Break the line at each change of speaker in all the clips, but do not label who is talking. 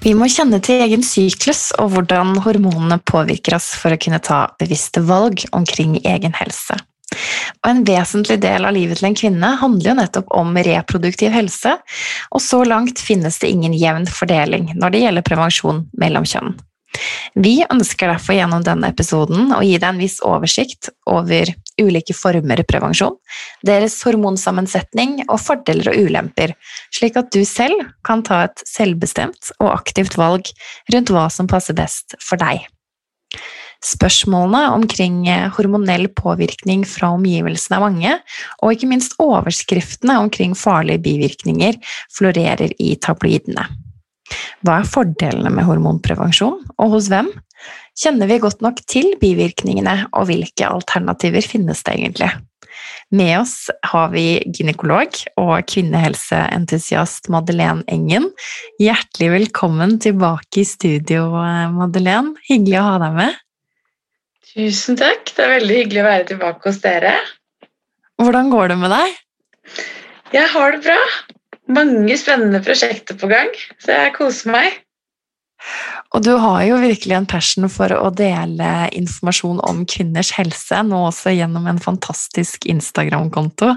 Vi må kjenne til egen syklus og hvordan hormonene påvirker oss for å kunne ta bevisste valg omkring egen helse. Og En vesentlig del av livet til en kvinne handler jo nettopp om reproduktiv helse, og så langt finnes det ingen jevn fordeling når det gjelder prevensjon mellom kjønn. Vi ønsker derfor gjennom denne episoden å gi deg en viss oversikt over ulike former prevensjon, deres hormonsammensetning og fordeler og ulemper, slik at du selv kan ta et selvbestemt og aktivt valg rundt hva som passer best for deg. Spørsmålene omkring hormonell påvirkning fra omgivelsene er mange, og ikke minst overskriftene omkring farlige bivirkninger florerer i tabloidene. Hva er fordelene med hormonprevensjon, og hos hvem? Kjenner vi godt nok til bivirkningene, og hvilke alternativer finnes det egentlig? Med oss har vi gynekolog og kvinnehelseentusiast Madeleine Engen. Hjertelig velkommen tilbake i studio, Madeleine. Hyggelig å ha deg med.
Tusen takk. Det er veldig hyggelig å være tilbake hos dere.
Hvordan går det med deg?
Jeg har det bra mange spennende prosjekter på gang, så jeg koser meg.
Og du har jo virkelig en passion for å dele informasjon om kvinners helse, nå også gjennom en fantastisk Instagram-konto.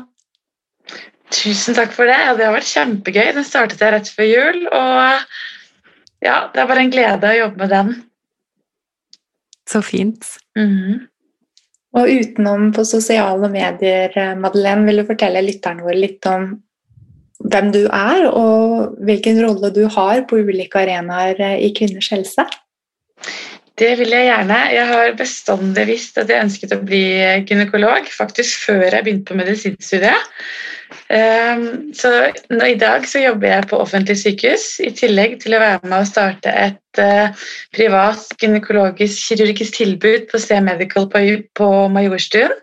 Tusen takk for det. Ja, det har vært kjempegøy. Den startet jeg rett før jul, og ja, det er bare en glede å jobbe med den.
Så fint.
Mm -hmm.
Og utenom på sosiale medier, Madeleine, vil du fortelle lytterne våre litt om hvem du er, og hvilken rolle du har på ulike arenaer eh, i kvinners helse?
Det vil jeg gjerne. Jeg har bestandig visst at jeg ønsket å bli gynekolog, faktisk før jeg begynte på medisinstudiet. Ehm, så I dag så jobber jeg på offentlig sykehus, i tillegg til å være med å starte et uh, privat gynekologisk kirurgisk tilbud på C Medical på Majorstuen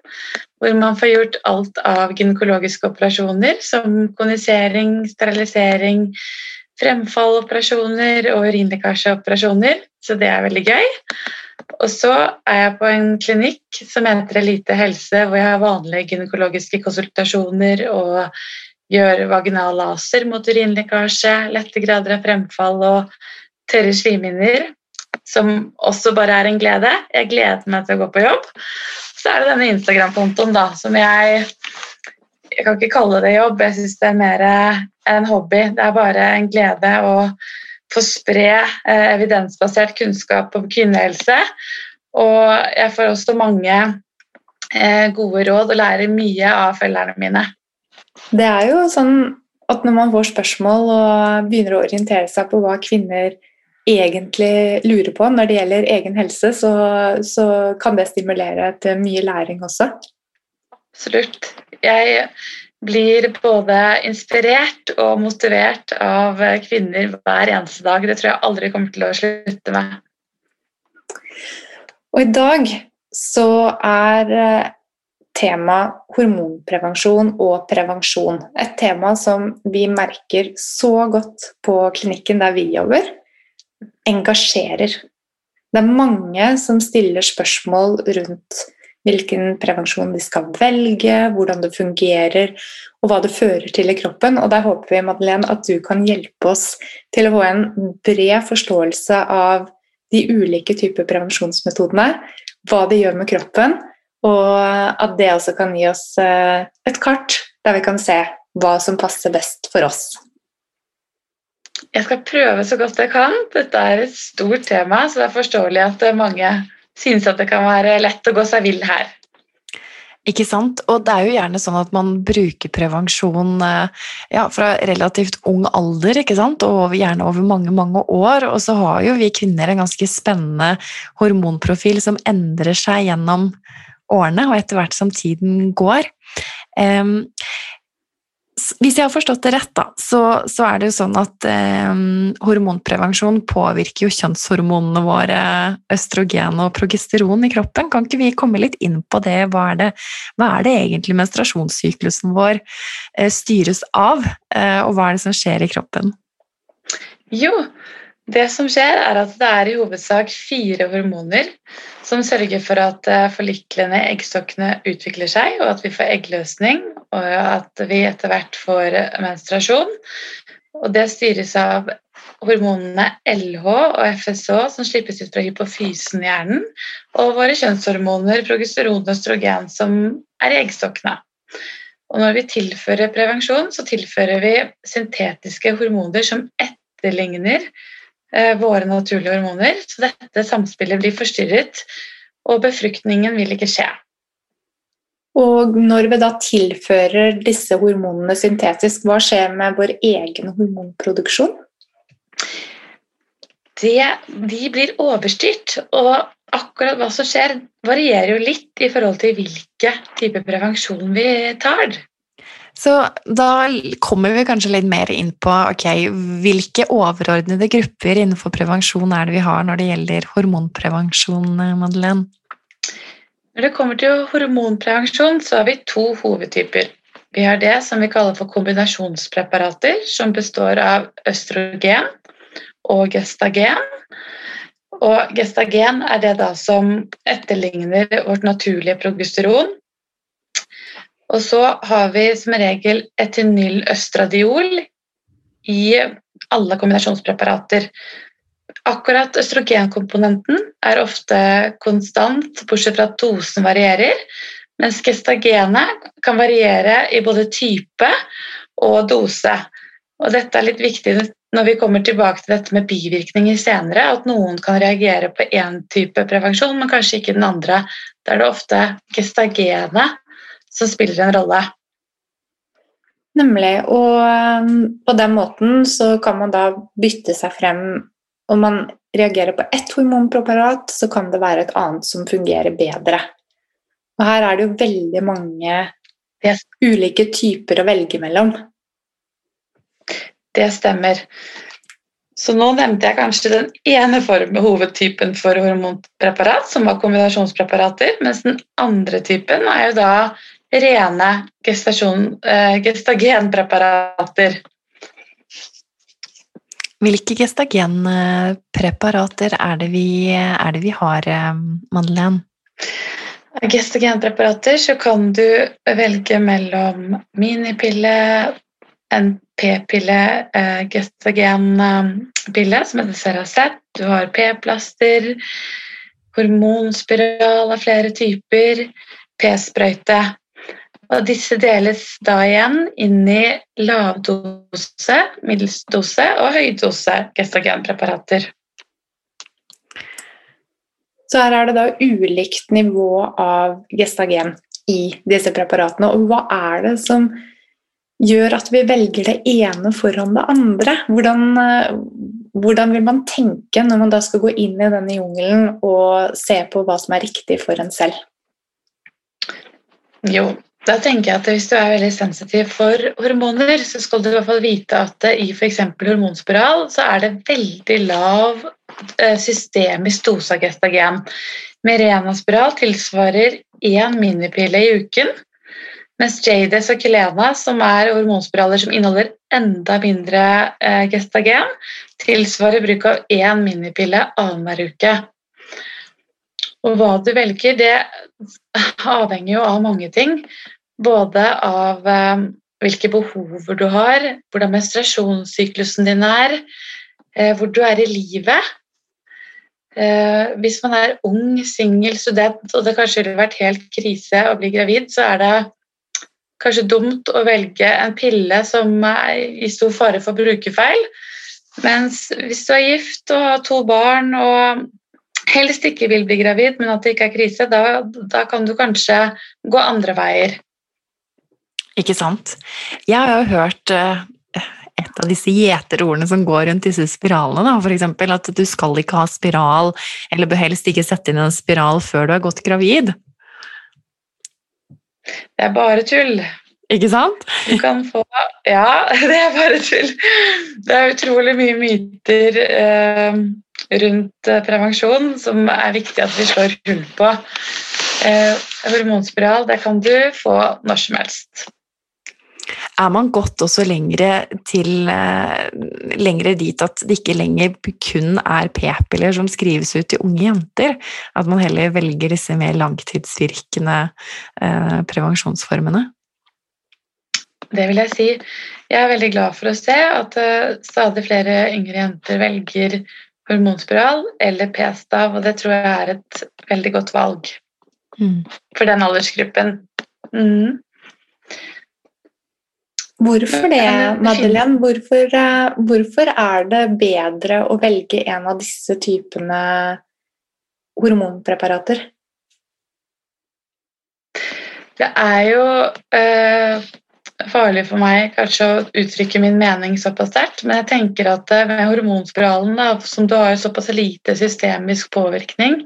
hvor man får gjort alt av gynekologiske operasjoner som konisering, sterilisering, fremfalloperasjoner og urinlekkasjeoperasjoner. Så det er veldig gøy. Og så er jeg på en klinikk som heter Elite helse, hvor jeg har vanlige gynekologiske konsultasjoner og gjør vaginal laser mot urinlekkasje, lette grader av fremfall og tørre slimhinner, som også bare er en glede. Jeg gleder meg til å gå på jobb. Så er det denne Instagram-kontoen da, som jeg Jeg kan ikke kalle det jobb, jeg syns det er mer en hobby. Det er bare en glede å få spre eh, evidensbasert kunnskap om kvinnehelse. Og jeg får også mange eh, gode råd og lærer mye av følgerne mine.
Det er jo sånn at når man får spørsmål og begynner å orientere seg på hva kvinner egentlig lurer på når det gjelder egen helse, så, så kan det stimulere til mye læring også.
Absolutt. Jeg blir både inspirert og motivert av kvinner hver eneste dag. Det tror jeg aldri kommer til å slutte med.
Og i dag så er eh, tema hormonprevensjon og prevensjon. Et tema som vi merker så godt på klinikken der vi jobber engasjerer. Det er mange som stiller spørsmål rundt hvilken prevensjon de skal velge, hvordan det fungerer og hva det fører til i kroppen. Og Der håper vi Madeleine, at du kan hjelpe oss til å få en bred forståelse av de ulike typer prevensjonsmetodene, hva de gjør med kroppen, og at det også kan gi oss eh, et kart der vi kan se hva som passer best for oss.
Jeg skal prøve så godt jeg kan. Dette er et stort tema, så det er forståelig at mange synes at det kan være lett å gå seg vill her.
Ikke sant? Og det er jo gjerne sånn at man bruker prevensjon eh, ja, fra relativt ung alder, ikke sant? og gjerne over mange mange år. Og så har jo vi kvinner en ganske spennende hormonprofil som endrer seg gjennom årene, og etter hvert som tiden går. Um, Hvis jeg har forstått det rett, da, så, så er det jo sånn at eh, hormonprevensjon påvirker jo kjønnshormonene våre, østrogen og progesteron i kroppen. Kan ikke vi komme litt inn på det? Hva er det, hva er det egentlig menstruasjonssyklusen vår eh, styres av, eh, og hva er det som skjer i kroppen?
Jo, det som skjer, er at det er i hovedsak fire hormoner som sørger for at eh, forliklene i eggstokkene utvikler seg, og at vi får eggløsning, og at vi etter hvert får menstruasjon. Og det styres av hormonene LH og FSH som slippes ut fra hypofysen i hjernen, og våre kjønnshormoner progesteron og østrogen som er i eggstokkene. Og når vi tilfører prevensjon, så tilfører vi syntetiske hormoner som etterligner Eh, våre naturlige hormoner. Så dette samspillet blir forstyrret, og befruktningen vil ikke skje.
Og når vi da tilfører disse hormonene syntetisk, hva skjer med vår egen hormonproduksjon?
Det, de blir overstyrt, og akkurat hva som skjer, varierer jo litt i forhold til hvilke type prevensjon vi tar.
Så da kommer vi kanskje litt mer inn på ok, hvilke overordnede grupper innenfor prevensjon er det vi har når det gjelder hormonprevensjon, Madeleine?
Når det kommer til hormonprevensjon, så har vi to hovedtyper. Vi har det som vi kaller for kombinasjonspreparater, som består av østrogen og gestagen. Og gestagen er det da som etterligner vårt naturlige progesteron, og så har vi som regel etinyløstradiol i alle kombinasjonspreparater. Akkurat østrogenkomponenten er ofte konstant, bortsett fra at dosen varierer, mens gestagenet kan variere i både type og dose. Og dette er litt viktig når vi kommer tilbake til dette med bivirkninger senere, at noen kan reagere på én type prevensjon, men kanskje ikke den andre. Da er det ofte gestagenet som spiller en rolle.
Nemlig. Og um, på den måten så kan man da bytte seg frem Om man reagerer på ett hormonpreparat, så kan det være et annet som fungerer bedre. Og her er det jo veldig mange yes. ulike typer å velge mellom.
Det stemmer. Så nå nevnte jeg kanskje den ene formen, hovedtypen for hormonpreparat, som var kombinasjonspreparater, mens den andre typen er jo da rene eh, gestagenpreparater.
Hvilke gestagenpreparater er det vi, er det vi har, eh, Madeleine?
Gestagenpreparater så kan du velge mellom minipille, en p-pille, eh, gestagenpille som heter Ceracet, du har p-plaster, hormonspiral av flere typer, p-sprøyte. Og disse deles da igjen inn i lavdose, middelsdose og høydose gestagenpreparater.
Så her er det da ulikt nivå av gestagen i disse preparatene. Og hva er det som gjør at vi velger det ene foran det andre? Hvordan, hvordan vil man tenke når man da skal gå inn i denne jungelen og se på hva som er riktig for en selv?
Jo, da tenker jeg at Hvis du er veldig sensitiv for hormoner, så skal du i hvert fall vite at i f.eks. hormonspiral så er det veldig lav eh, systemisk dose av gestagen. Mirena-spiral tilsvarer én minipille i uken, mens Jades og Kelena, som er hormonspiraler som inneholder enda mindre eh, gestagen, tilsvarer bruk av én minipille annenhver uke. Og hva du velger, det avhenger jo av mange ting. Både av eh, hvilke behover du har, hvordan menstruasjonssyklusen din er, eh, hvor du er i livet. Eh, hvis man er ung, singel, student og det kanskje ville vært helt krise å bli gravid, så er det kanskje dumt å velge en pille som er i stor fare for brukerfeil. Mens hvis du er gift og har to barn og helst ikke vil bli gravid, men at det ikke er krise, da, da kan du kanskje gå andre veier.
Ikke sant. Jeg har jo hørt uh, et av disse gjeterordene som går rundt disse spiralene, da, f.eks. at du skal ikke ha spiral, eller bør helst ikke sette inn en spiral før du er gått gravid.
Det er bare tull.
Ikke sant?
Du kan få Ja, det er bare tull. Det er utrolig mye myter eh, rundt eh, prevensjon som er viktig at vi slår hull på. Eh, hormonspiral det kan du få når som helst.
Er man gått også lengre, til, eh, lengre dit at det ikke lenger kun er p-piller som skrives ut til unge jenter? At man heller velger disse mer langtidsvirkende eh, prevensjonsformene?
Det vil jeg si. Jeg er veldig glad for å se at stadig flere yngre jenter velger hormonspiral eller p-stav, og det tror jeg er et veldig godt valg mm. for den aldersgruppen. Mm.
Hvorfor det, Madeleine? Hvorfor, uh, hvorfor er det bedre å velge en av disse typene hormonpreparater?
Det er jo uh, farlig for meg kanskje å uttrykke min mening såpass sterkt, men jeg tenker at eh, med hormonspiralen, da, som du har såpass lite systemisk påvirkning,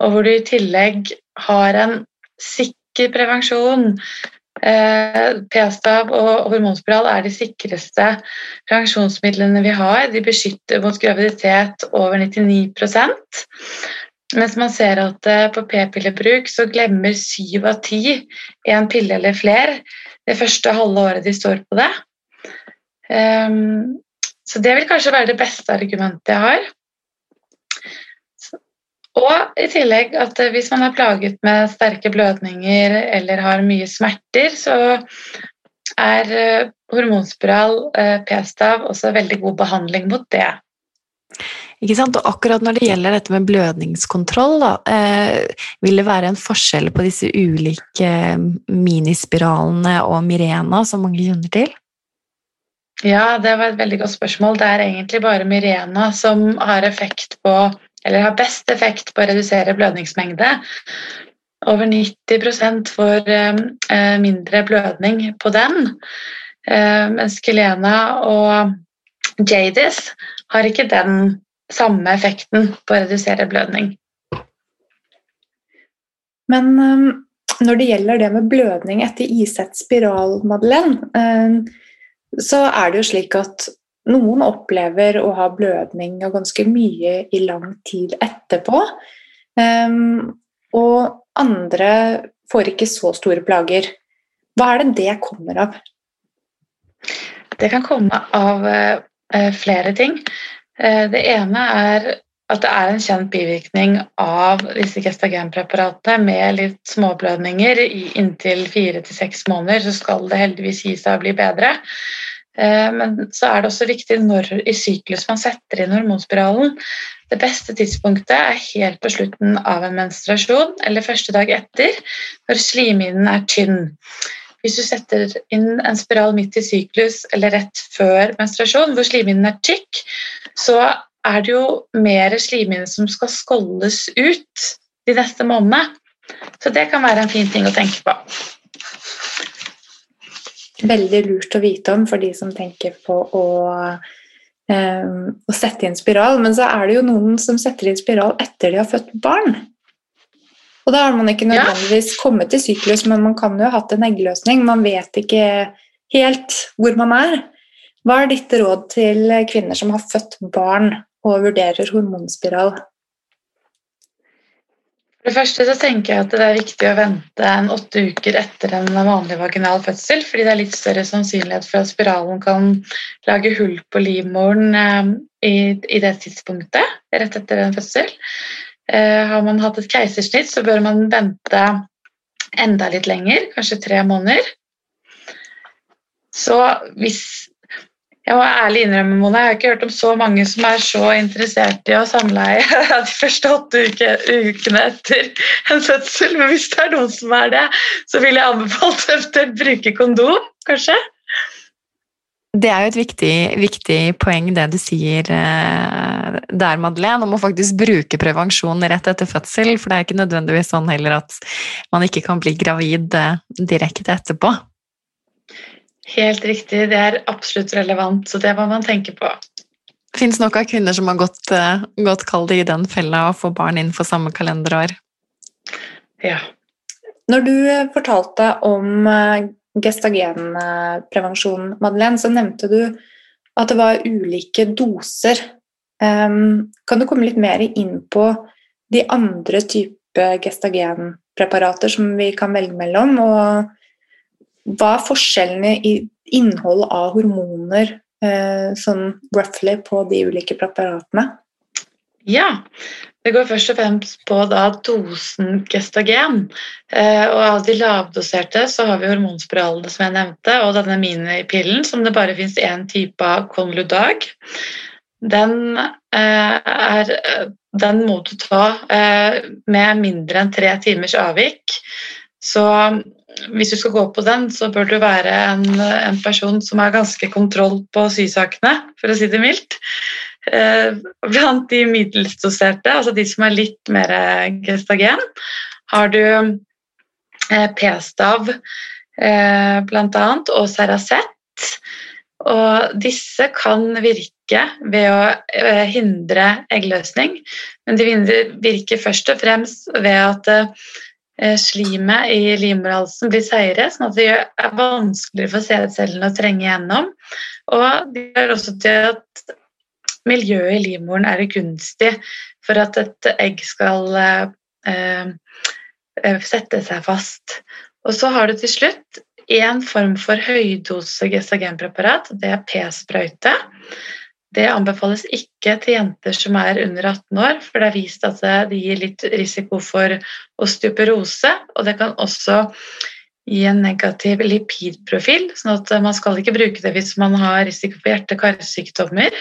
og hvor du i tillegg har en sikker prevensjon eh, P-stav og hormonspiral er de sikreste prevensjonsmidlene vi har. De beskytter mot graviditet over 99 mens man ser at eh, på p-pillebruk så glemmer syv av ti en pille eller flere det første halve året de står på det. Um, så det vil kanskje være det beste argumentet jeg har. Og i tillegg at hvis man er plaget med sterke blødninger eller har mye smerter, så er eh, hormonspiral, eh, p-stav, også veldig god behandling mot det.
Ikke sant? Og akkurat når det gjelder dette med blødningskontroll, da, eh, vil det være en forskjell på disse ulike eh, minispiralene og Mirena, som mange kjenner til?
Ja, det var et veldig godt spørsmål. Det er egentlig bare Mirena som har effekt på eller har best effekt på å redusere blødningsmengde. Over 90 får eh, mindre blødning på den. Eh, mens Kelena og Jadis har ikke den samme effekten på å redusere blødning.
Men um, når det gjelder det med blødning etter isett spiral, Madeleine, um, så er det jo slik at noen opplever å ha blødning og ganske mye i lang tid etterpå. Um, og andre får ikke så store plager. Hva er det det kommer av?
Det kan komme av flere ting. Eh, det ene er at det er en kjent bivirkning av disse gestagenpreparatene med litt småblødninger i inntil fire til seks måneder, så skal det heldigvis gi seg å bli bedre. Eh, men så er det også viktig når i syklus man setter inn hormonspiralen. Det beste tidspunktet er helt på slutten av en menstruasjon eller første dag etter, når slimhinnen er tynn. Hvis du setter inn en spiral midt i syklus eller rett før menstruasjon, hvor slimhinnen er tykk, så er det jo mer slimhinne som skal skoldes ut de neste månedene. Så det kan være en fin ting å tenke på.
Veldig lurt å vite om for de som tenker på å, um, å sette inn spiral. Men så er det jo noen som setter inn spiral etter de har født barn. Og da har man ikke nødvendigvis kommet til syklus, men man kan jo ha hatt en eggløsning. Man vet ikke helt hvor man er. Hva er ditt råd til kvinner som har født barn og vurderer hormonspiral?
For det første så tenker jeg at det er viktig å vente en åtte uker etter en vanlig vaginal fødsel, fordi det er litt større sannsynlighet for at spiralen kan lage hull på livmoren eh, i, i det tidspunktet, rett etter en fødsel. Eh, har man hatt et keisersnitt, så bør man vente enda litt lenger, kanskje tre måneder. Så hvis Jeg må ærlig innrømme, Mona, jeg har ikke hørt om så mange som er så interessert i å samleie de første åtte uke, ukene etter en fødsel. Men hvis det er noen som er det, så vil jeg anbefalt å bruke kondom, kanskje.
Det er jo et viktig, viktig, poeng, det du sier eh, der, Madeleine, om å faktisk bruke prevensjon rett etter fødsel. For det er ikke nødvendigvis sånn heller at man ikke kan bli gravid eh, direkte etterpå.
Helt riktig, det er absolutt relevant, så det må man tenke på.
Det fins nok av kvinner som har gått, eh, gått kall det i den fella å få barn innenfor samme kalenderår.
Ja.
Når du fortalte om gestagenprevensjon, Madeleine, så nevnte du at det var ulike doser. Um, kan du komme litt mer inn på de andre typer gestagenpreparater som vi kan velge mellom, og hva er forskjellene i innhold av hormoner uh, sånn roughly på de ulike preparatene?
Ja, det går først og fremst på dosen gestagen. Eh, og av de lavdoserte så har vi hormonspiralene som jeg nevnte, og denne minipillen som det bare fins én type av konludag. Den, eh, er, den må du ta eh, med mindre enn tre timers avvik. Så hvis du skal gå på den, så bør du være en, en person som har ganske kontroll på sysakene, for å si det mildt. Eh, blant de middelsdoserte, altså de som er litt mer gestagen, har du eh, p-stav eh, bl.a. og Ceracet. Og disse kan virke ved å hindre eggløsning, men de virker først og fremst ved at slimet i livmorhalsen blir seigere, sånn at det er vanskeligere for sædcellene å trenge gjennom. Og de gjør også til at miljøet i livmoren er gunstig for at et egg skal eh, eh, sette seg fast. Og så har du til slutt én form for høydose gestagenpreparat, det er p-sprøyte. Det anbefales ikke til jenter som er under 18 år, for det er vist at det gir litt risiko for osteoporose, og det kan også gi en negativ lipidprofil, sånn at man skal ikke bruke det hvis man har risiko for hjerte-karsykdommer.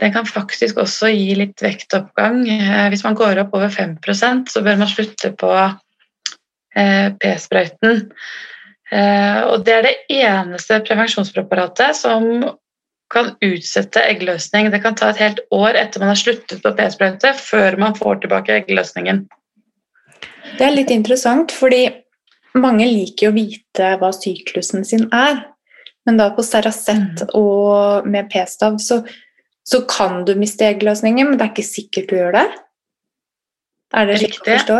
Den kan faktisk også gi litt vektoppgang. Eh, hvis man går opp over 5% så bør man slutte på eh, p-sprøyten. Eh, og det er det eneste prevensjonspreparatet som kan utsette eggløsning. Det kan ta et helt år etter man har sluttet på p-sprøyte, før man får tilbake eggløsningen.
Det er litt interessant, fordi mange liker å vite hva syklusen sin er. Men da på Seracet mm. og med p-stav så så kan du miste eggløsningen, men det er ikke sikkert du gjør det. Er det riktig å forstå?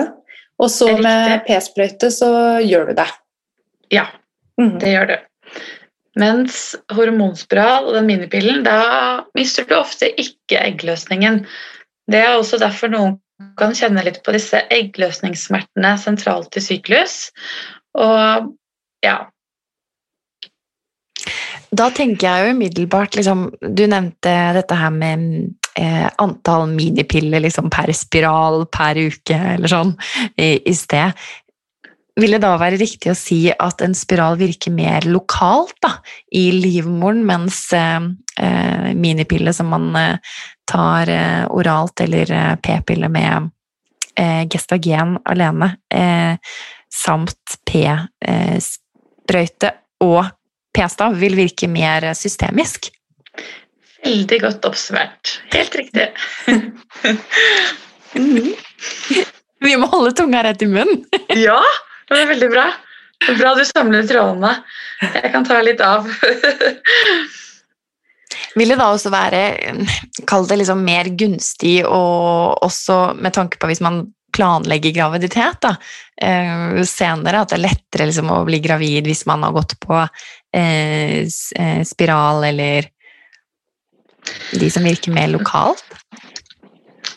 Og så med p-sprøyte så gjør du det.
Ja, mm. det gjør du. Mens hormonspiral og den minipillen, da mister du ofte ikke eggløsningen. Det er også derfor noen kan kjenne litt på disse eggløsningssmertene sentralt i syklus. Og ja,
da tenker jeg jo umiddelbart liksom, Du nevnte dette her med eh, antall minipiller liksom, per spiral per uke eller sånn i, i sted. Vil det da være riktig å si at en spiral virker mer lokalt da, i livmoren, mens eh, eh minipille som man eh, tar eh, oralt, eller eh, p-pille med gestagen alene, samt p-sprøyte og p-stav vil virke mer systemisk.
Veldig godt oppsummert. Helt riktig.
Vi må holde tunga rett i munnen.
ja, det er veldig bra. Det er bra du samler trådene. Jeg kan ta litt av.
Vil det da også være Kall det liksom mer gunstig, og også med tanke på hvis man planlegger graviditet da, eh, senere, at det er lettere liksom, å bli gravid hvis man har gått på eh, eh, spiral eller de som virker mer lokalt?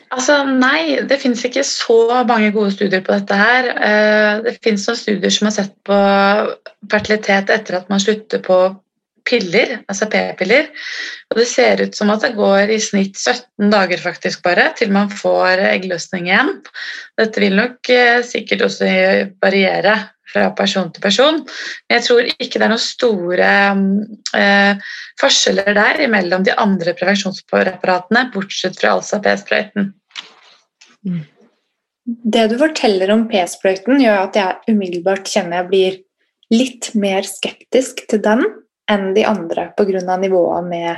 Altså, Nei, det finnes ikke så mange gode studier på dette her. Det finnes noen studier som har sett på fertilitet etter at man slutter på piller, altså p-piller. Og det ser ut som at det går i snitt 17 dager faktisk bare til man får eggløsning igjen. Dette vil nok eh, sikkert også variere fra person til person, men jeg tror ikke det er noen store eh, forskjeller der mellom de andre prevensjonspreparatene, bortsett fra altså p-sprøyten.
Mm. Det du forteller om p-sprøyten, gjør at jeg umiddelbart kjenner jeg blir litt mer skeptisk til den enn de andre pga. nivået med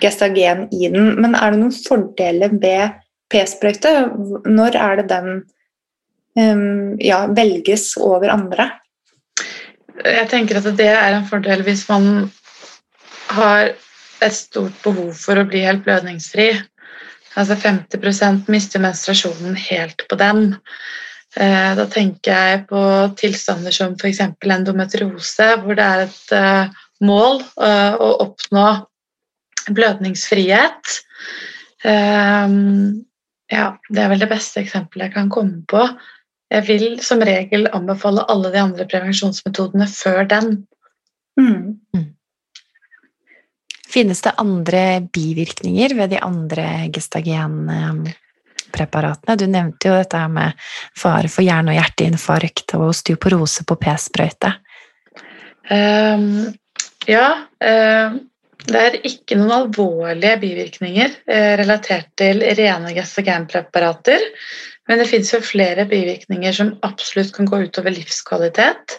gestagen i den. Men er det noen fordeler ved p-sprøyte? Når er det den um, ja, velges over andre?
Jeg tenker at det er en fordel hvis man har et stort behov for å bli helt blødningsfri. Altså 50% mister menstruasjonen helt på den. Eh, da tenker jeg på tilstander som f.eks. endometriose, hvor det er et eh, mål eh, å oppnå blødningsfrihet. Ja, det er vel det beste eksempelet jeg kan komme på. Jeg vil som regel anbefale alle de andre prevensjonsmetodene før den. Mm. Mm.
Finnes det andre bivirkninger ved de andre gestagenpreparatene? Du nevnte jo dette med fare for hjerne- og hjerteinfarkt og osteoporose på p-sprøyte.
Um, ja. Um, det er ikke noen alvorlige bivirkninger uh, relatert til rene gestagenpreparater. Men det fins flere bivirkninger som absolutt kan gå utover livskvalitet.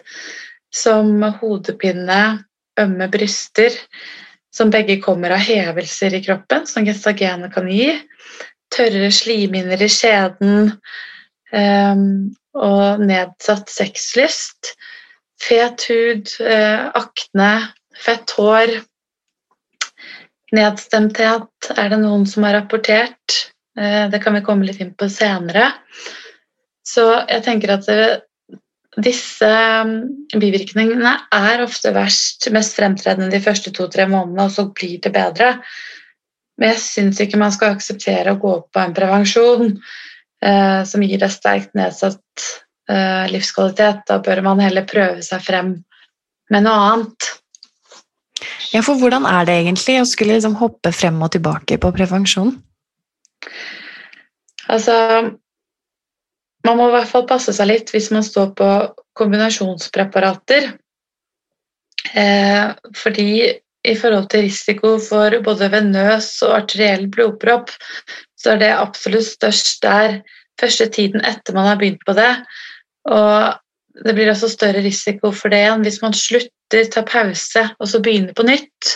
Som hodepine, ømme bryster, som begge kommer av hevelser i kroppen, som gestagenet kan gi. Tørre slimhinner i skjeden um, og nedsatt sexlyst. Fet hud, uh, akne, fett hår. Nedstemthet er det noen som har rapportert. Uh, det kan vi komme litt inn på senere. Så jeg tenker at det, disse um, bivirkningene er ofte verst, mest fremtredende de første to-tre månedene, og så blir det bedre. Men jeg syns ikke man skal akseptere å gå på en prevensjon eh, som gir deg sterkt nedsatt eh, livskvalitet. Da bør man heller prøve seg frem med noe annet.
Ja, for hvordan er det egentlig å skulle liksom hoppe frem og tilbake på prevensjon?
Altså man må i hvert fall passe seg litt hvis man står på kombinasjonspreparater. Eh, fordi i forhold til risiko for både venøs og arteriell blodpropp, så er det absolutt størst der første tiden etter man har begynt på det. Og det blir også større risiko for det enn hvis man slutter, tar pause og så begynner på nytt.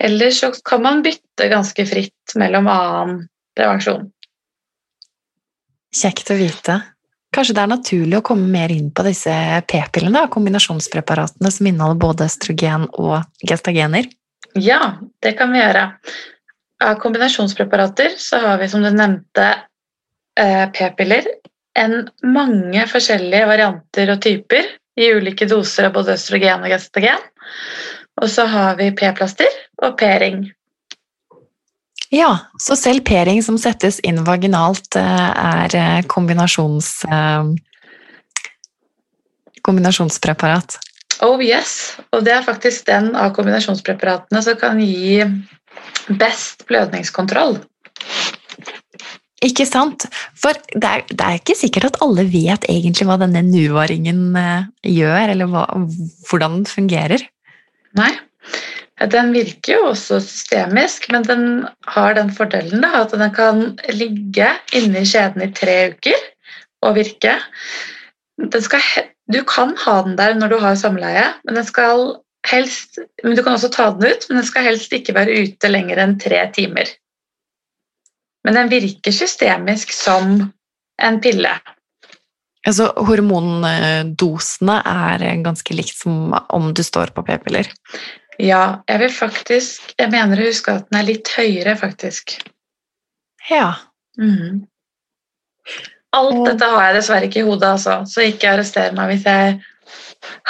Eller så kan man bytte ganske fritt mellom annen prevensjon.
Kjekt å vite. Kanskje det er naturlig å komme mer inn på disse p-pillene, kombinasjonspreparatene som inneholder både østrogen og gestagener?
Ja, det kan vi gjøre. Av kombinasjonspreparater så har vi, som du nevnte, eh, p-piller. En mange forskjellige varianter og typer i ulike doser av både østrogen og gestagen. Og så har vi p-plaster og p-ring.
Ja, så selv p-ring som settes inn vaginalt, eh, er eh, kombinasjons, eh, kombinasjonspreparat?
Oh yes, og det er faktisk den av kombinasjonspreparatene som kan gi best blødningskontroll.
Ikke sant? For det er, det er, ikke sikkert at alle vet egentlig hva denne Nuva-ringen gjør, eller hva, hvordan den fungerer.
Nei, den virker jo også systemisk, men den har den fordelen da, at den kan ligge inni skjeden i tre uker og virke. Skal, du kan ha den der når du har samleie, men, helst, men du kan også ta den ut, men den skal helst ikke være ute lenger enn tre timer. Men den virker systemisk som en pille.
Altså, hormondosene er ganske likt som om du står på p-piller?
Ja, jeg vil faktisk Jeg mener å huske at den er litt høyere, faktisk.
Ja.
Mm. Alt og... dette har jeg dessverre ikke i hodet, altså, så ikke arrester meg hvis jeg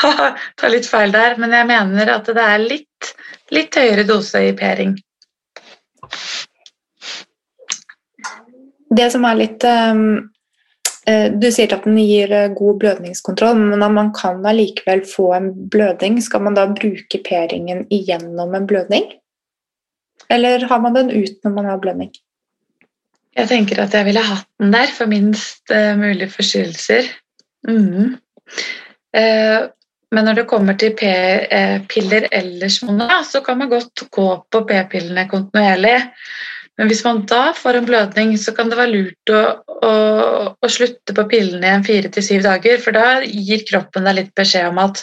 tar litt feil der. Men jeg mener at det er litt, litt høyere dose i p-ring.
Det som er litt um, du sier at den gir eh, god blødningskontroll, men man kan allikevel få en blødning. Skal man da bruke p-ringen igjennom en blødning? Eller har man den ut når man har blødning?
Jeg tenker at jeg ville hatt den der for minst uh, mulig forstyrrelser. Mm. Men når det kommer til p-piller ellers, så kan man godt gå på p-pillene kontinuerlig. Men hvis man da får en blødning, så kan det være lurt å, å, å slutte på pillene igjen fire til syv dager, for da gir kroppen deg litt beskjed om at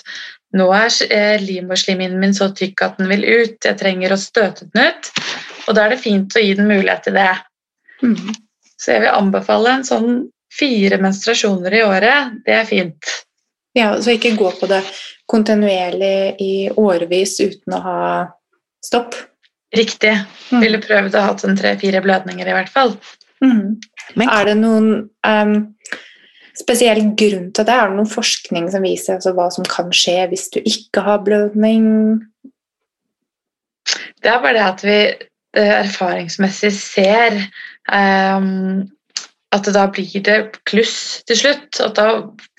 nå er livmorslimhinnen min så tykk at den vil ut, jeg trenger å støte den ut. Og da er det fint å gi den mulighet til det. Mm. Så jeg vil anbefale en sånn fire menstruasjoner i året. Det er fint.
Ja, Så ikke gå på det kontinuerlig i årevis uten å ha stopp?
Riktig. Mm. Ville prøvd å ha hatt en tre-fire blødninger i hvert fall.
Mm. Men, er det noen um, spesiell grunn til det? Er det noen forskning som viser altså, hva som kan skje hvis du ikke har blødning?
Det er bare det at vi eh, erfaringsmessig ser um, at da blir det kluss til slutt. At da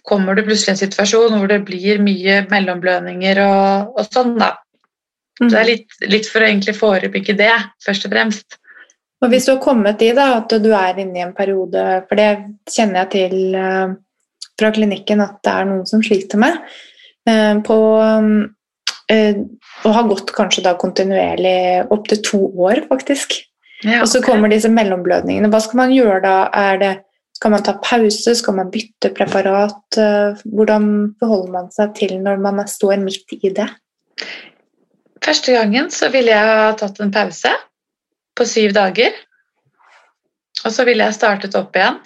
kommer du plutselig i en situasjon hvor det blir mye mellomblødninger og, og sånn. da. Så det er litt, litt for å egentlig forebygge det, først og fremst.
Og hvis du har kommet i da, at du er inne i en periode, for det kjenner jeg til uh, fra klinikken at det er noen som sliter med, uh, på og har gått kanskje da kontinuerlig opptil to år, faktisk. Ja, okay. Og så kommer disse mellomblødningene. Hva skal man gjøre da? Er det, skal man ta pause? Skal man bytte preparat? Hvordan forholder man seg til når man står midt i det?
Første gangen så ville jeg ha tatt en pause på syv dager. Og så ville jeg startet opp igjen.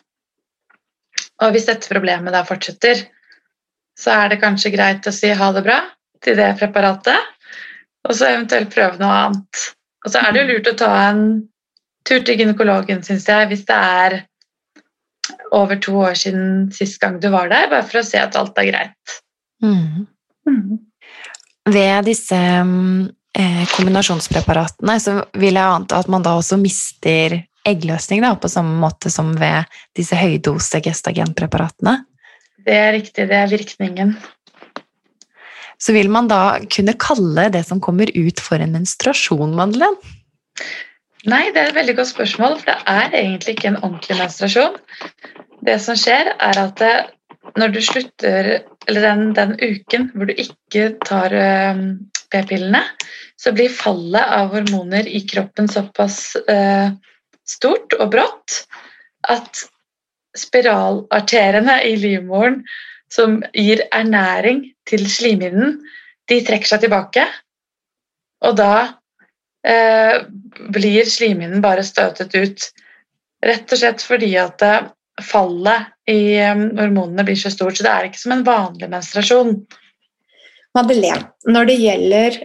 Og hvis dette problemet da fortsetter, så er det kanskje greit å si ha det bra til det preparatet, og så eventuelt prøve noe annet. Og så er det jo lurt å ta en tur til gynekologen, syns jeg, hvis det er over to år siden sist gang du var der, bare for å se at alt er greit. Mm.
Mm. Ved disse eh, kombinasjonspreparatene så vil jeg anta at man da også mister eggløsning, da, på samme måte som ved disse høydose gestagenpreparatene?
Det er riktig, det er virkningen.
Så vil man da kunne kalle det som kommer ut for en menstruasjon, Madeleine?
Nei, det er et veldig godt spørsmål, for det er egentlig ikke en ordentlig menstruasjon. Det som skjer, er at det, når du slutter Eller den, den, uken hvor du ikke tar p-pillene, så blir fallet av hormoner i kroppen såpass uh, stort og brått at spiralarterene i livmoren som gir ernæring til slimhinnen, de trekker seg tilbake. Og da eh, blir slimhinnen bare støtet ut. Rett og slett fordi at eh, fallet i um, hormonene blir så stort. Så det er ikke som en vanlig menstruasjon.
Madeleine, når det gjelder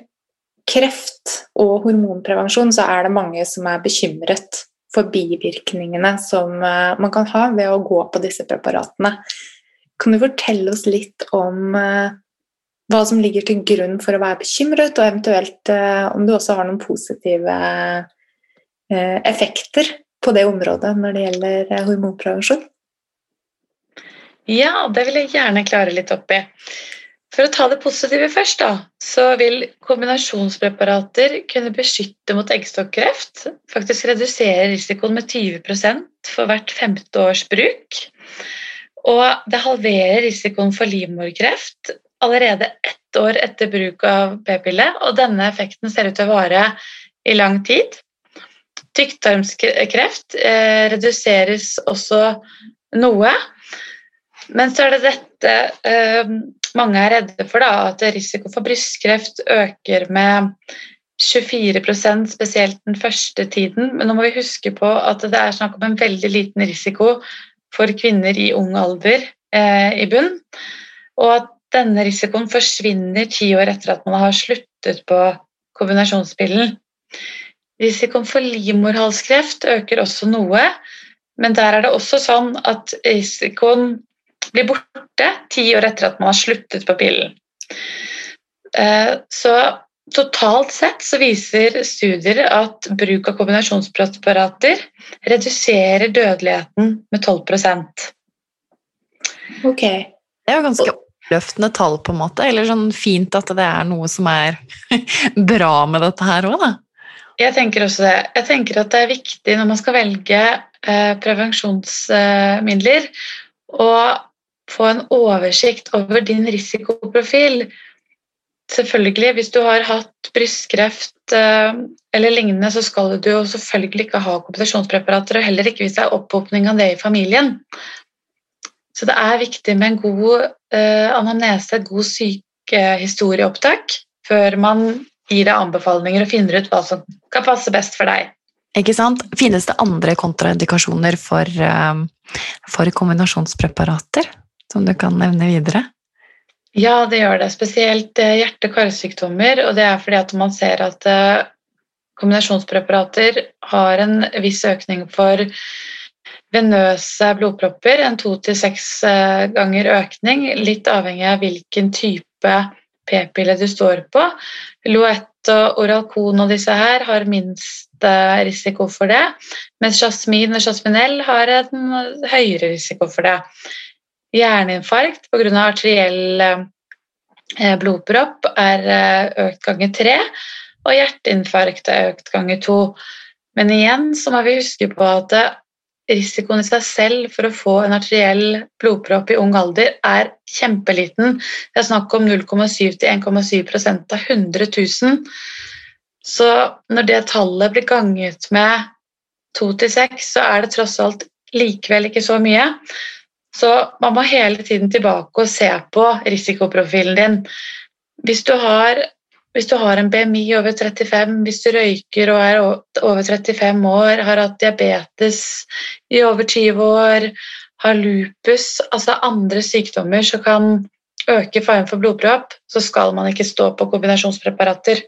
kreft og hormonprevensjon, så er det mange som er bekymret for bivirkningene som uh, man kan ha ved å gå på disse preparatene. Kan du fortelle oss litt om uh, hva som ligger til grunn for å være bekymret, og eventuelt uh, om du også har noen positive effekter på det området når det gjelder hormonprevensjon?
Ja, det vil jeg gjerne klare litt opp i. For å ta det positive først, da, så vil kombinasjonspreparater kunne beskytte mot eggstokkreft. Faktisk redusere risikoen med 20% for hvert femte års bruk. Og det halverer risikoen for livmorkreft allerede ett år etter bruk av p-pille. Og denne effekten ser ut til å vare i lang tid. Tykktarmskreft eh, reduseres også noe. Men så er det dette eh, mange er redde for, da, at risiko for brystkreft øker med 24% spesielt den første tiden. Men nå må vi huske på at det er snakk om en veldig liten risiko for kvinner i ung alder eh, i bunn. Og at denne risikoen forsvinner ti år etter at man har sluttet på kombinasjonspillen. Risikoen for livmorhalskreft øker også noe, men der er det også sånn at risikoen blir borte ti år etter at man har sluttet på pillen. Eh, så totalt sett så viser studier at bruk av kombinasjonspreparater reduserer dødeligheten med 12%
Ok. Det er jo ganske oppløftende tall, på en måte. Eller sånn fint at det er noe som er bra med dette her òg, da.
Jeg tenker også det. Jeg tenker at det er viktig når man skal velge eh, prevensjonsmidler, å få en oversikt over din risikoprofil. Selvfølgelig, hvis du har hatt brystkreft eh, eller lignende, så skal du jo selvfølgelig ikke ha kompetisjonspreparater, og heller ikke hvis det er opphopning av det i familien. Så det er viktig med en god eh, anamnese, et god sykehistorieopptak, før man gir deg anbefalinger og finner ut hva som kan passe best for deg.
Ikke sant? Finnes det andre kontraindikasjoner for, uh, for kombinasjonspreparater? som du kan nevne videre?
Ja, det gjør det. Spesielt eh, hjerte-karsykdommer. Og det er fordi at man ser at eh, kombinasjonspreparater har en viss økning for venøse blodpropper, en to til seks eh, ganger økning, litt avhengig av hvilken type p-pille du står på. Loett og Oralcon og disse her har minst eh, risiko for det, mens Jasmin og Jasminell har en høyere risiko for det. Hjerneinfarkt pga. arteriell blodpropp er økt ganger tre, og hjerteinfarkt er økt ganger to. Men igjen så må vi huske på at risikoen i seg selv for å få en arteriell blodpropp i ung alder er kjempeliten. Det er snakk om 0,7 til 1,7 av 100 000. Så når det tallet blir ganget med 2 til 6, så er det tross alt likevel ikke så mye. Så man må hele tiden tilbake og se på risikoprofilen din. Hvis du har hvis du har en BMI over 35, hvis du røyker og er over 35 år, har hatt diabetes i over 20 år, har lupus, altså andre sykdommer som kan øke faren for blodpropp, så skal man ikke stå på kombinasjonspreparater.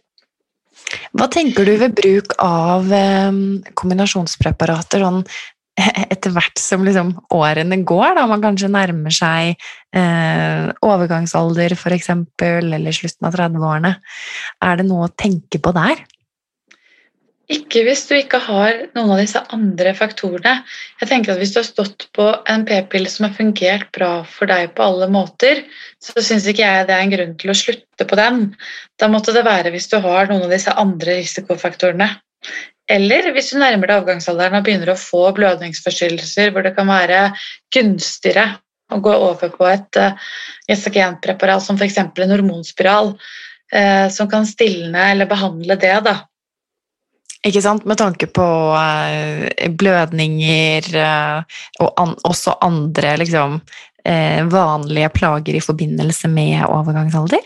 Hva tenker du ved bruk av eh, kombinasjonspreparater sånn etter hvert som liksom årene går, da man kanskje nærmer seg eh, overgangsalder f.eks., eller slutten av 30-årene, er det noe å tenke på der?
Ikke hvis du ikke har noen av disse andre faktorene. Jeg tenker at Hvis du har stått på en p-pille som har fungert bra for deg på alle måter, så syns ikke jeg det er en grunn til å slutte på den. Da måtte det være hvis du har noen av disse andre risikofaktorene. Eller hvis du nærmer deg avgangsalderen og begynner å få blødningsforstyrrelser hvor det kan være gunstigere å gå over på et gestagenpreparat som f.eks. en hormonspiral, uh, som kan stilne eller behandle det. da.
Ikke sant? Med tanke på uh, blødninger og an også andre liksom, vanlige plager i forbindelse med overgangsalder?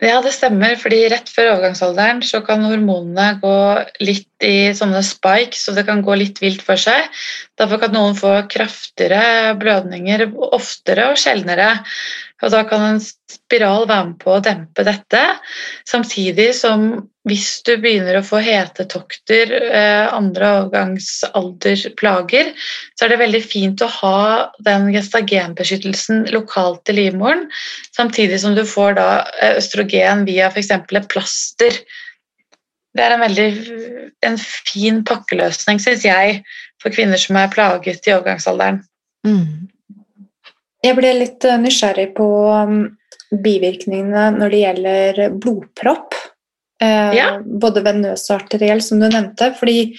Ja, det stemmer. fordi Rett før overgangsalderen så kan hormonene gå litt i sånne spikes, så det kan gå litt vilt for seg. Derfor kan noen få kraftigere blødninger oftere og sjeldnere. Og da kan en spiral være med på å dempe dette, samtidig som hvis du begynner å få hetetokter, eh, andre overgangsalderplager, så er det veldig fint å ha den gestagenbeskyttelsen lokalt i livmoren, samtidig som du får da eh, østrogen via f.eks. et plaster. Det er en veldig en fin pakkeløsning, syns jeg, for kvinner som er plaget i overgangsalderen. Mm.
Jeg ble litt eh, nysgjerrig på um, bivirkningene når det gjelder blodpropp. Eh, ja. Både venøs og arteriell, som du nevnte. fordi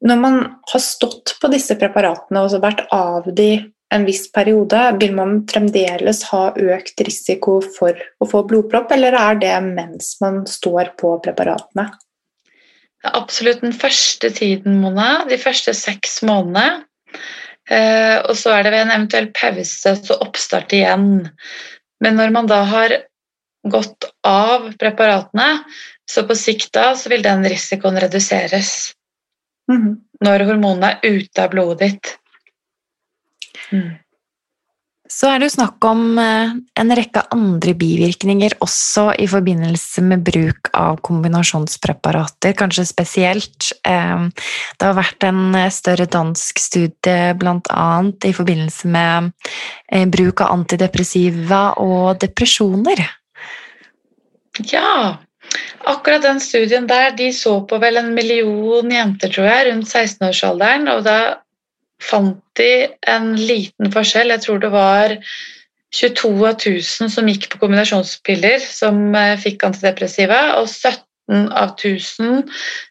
når man har stått på disse preparatene og vært av de en viss periode, vil man fremdeles ha økt risiko for å få blodpropp, eller er det mens man står på preparatene?
Det er Absolutt den første tiden, Mona. De første seks månedene. Eh, og så er det ved en eventuell pause så oppstart igjen. Men når man da har gått av preparatene, så på sikt da så vil den risikoen reduseres. Mm. Når hormonene er ute av blodet ditt.
Mm. Så er det jo snakk om eh, en rekke andre bivirkninger også i forbindelse med bruk av kombinasjonspreparater, kanskje spesielt. Eh, det har vært en eh, større dansk studie bl.a. i forbindelse med bruk av antidepressiva og depresjoner.
Ja, akkurat den studien der, de så på vel en million jenter, tror jeg, rundt 16-årsalderen. og da fant de en liten forskjell. Jeg tror det var 22 av 1000 som gikk på kombinasjonspiller som eh, fikk antidepressiva, og 17 av 1000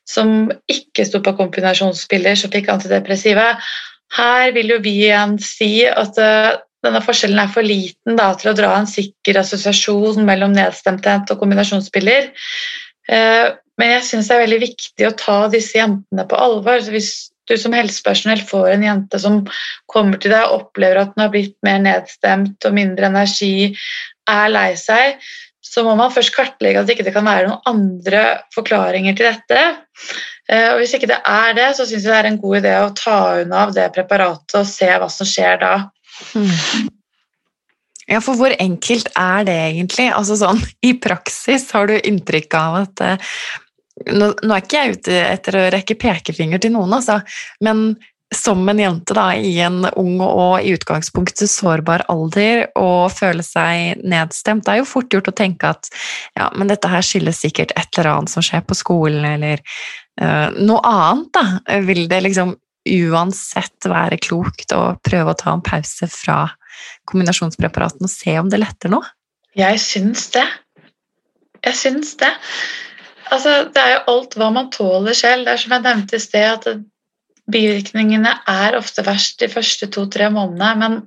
som ikke sto på kombinasjonspiller som fikk antidepressiva. Her vil jo vi igjen si at uh, denne forskjellen er for liten da, til å dra en sikker assosiasjon mellom nedstemthet og kombinasjonsspiller. Uh, men jeg syns det er veldig viktig å ta disse jentene på alvor. Så hvis du som helsepersonell får en jente som kommer til deg og opplever at hun har blitt mer nedstemt og mindre energi, er lei seg, så må man først kartlegge at det ikke kan være noen andre forklaringer til dette. Eh, og Hvis ikke det er det, så syns jeg det er en god idé å ta unna av det preparatet og se hva som skjer da.
Ja, for hvor enkelt er det egentlig? Altså sånn, I praksis har du inntrykk av at eh, nå, nå, er ikke jeg ute etter å rekke pekefinger til noen, altså, men som en jente da, i en ung og i utgangspunktet sårbar alder og føle seg nedstemt, det er jo fort gjort å tenke at ja, men dette her skyldes sikkert et eller annet som skjer på skolen, eller uh, noe annet, da. Vil det liksom uansett være klokt å prøve å ta en pause fra kombinasjonspreparatene og se om det letter nå?
Jeg syns det. Jeg syns det. Altså, det er jo alt hva man tåler selv. Det er som jeg nevnte i sted, at bivirkningene er ofte verst de første to-tre månedene. Men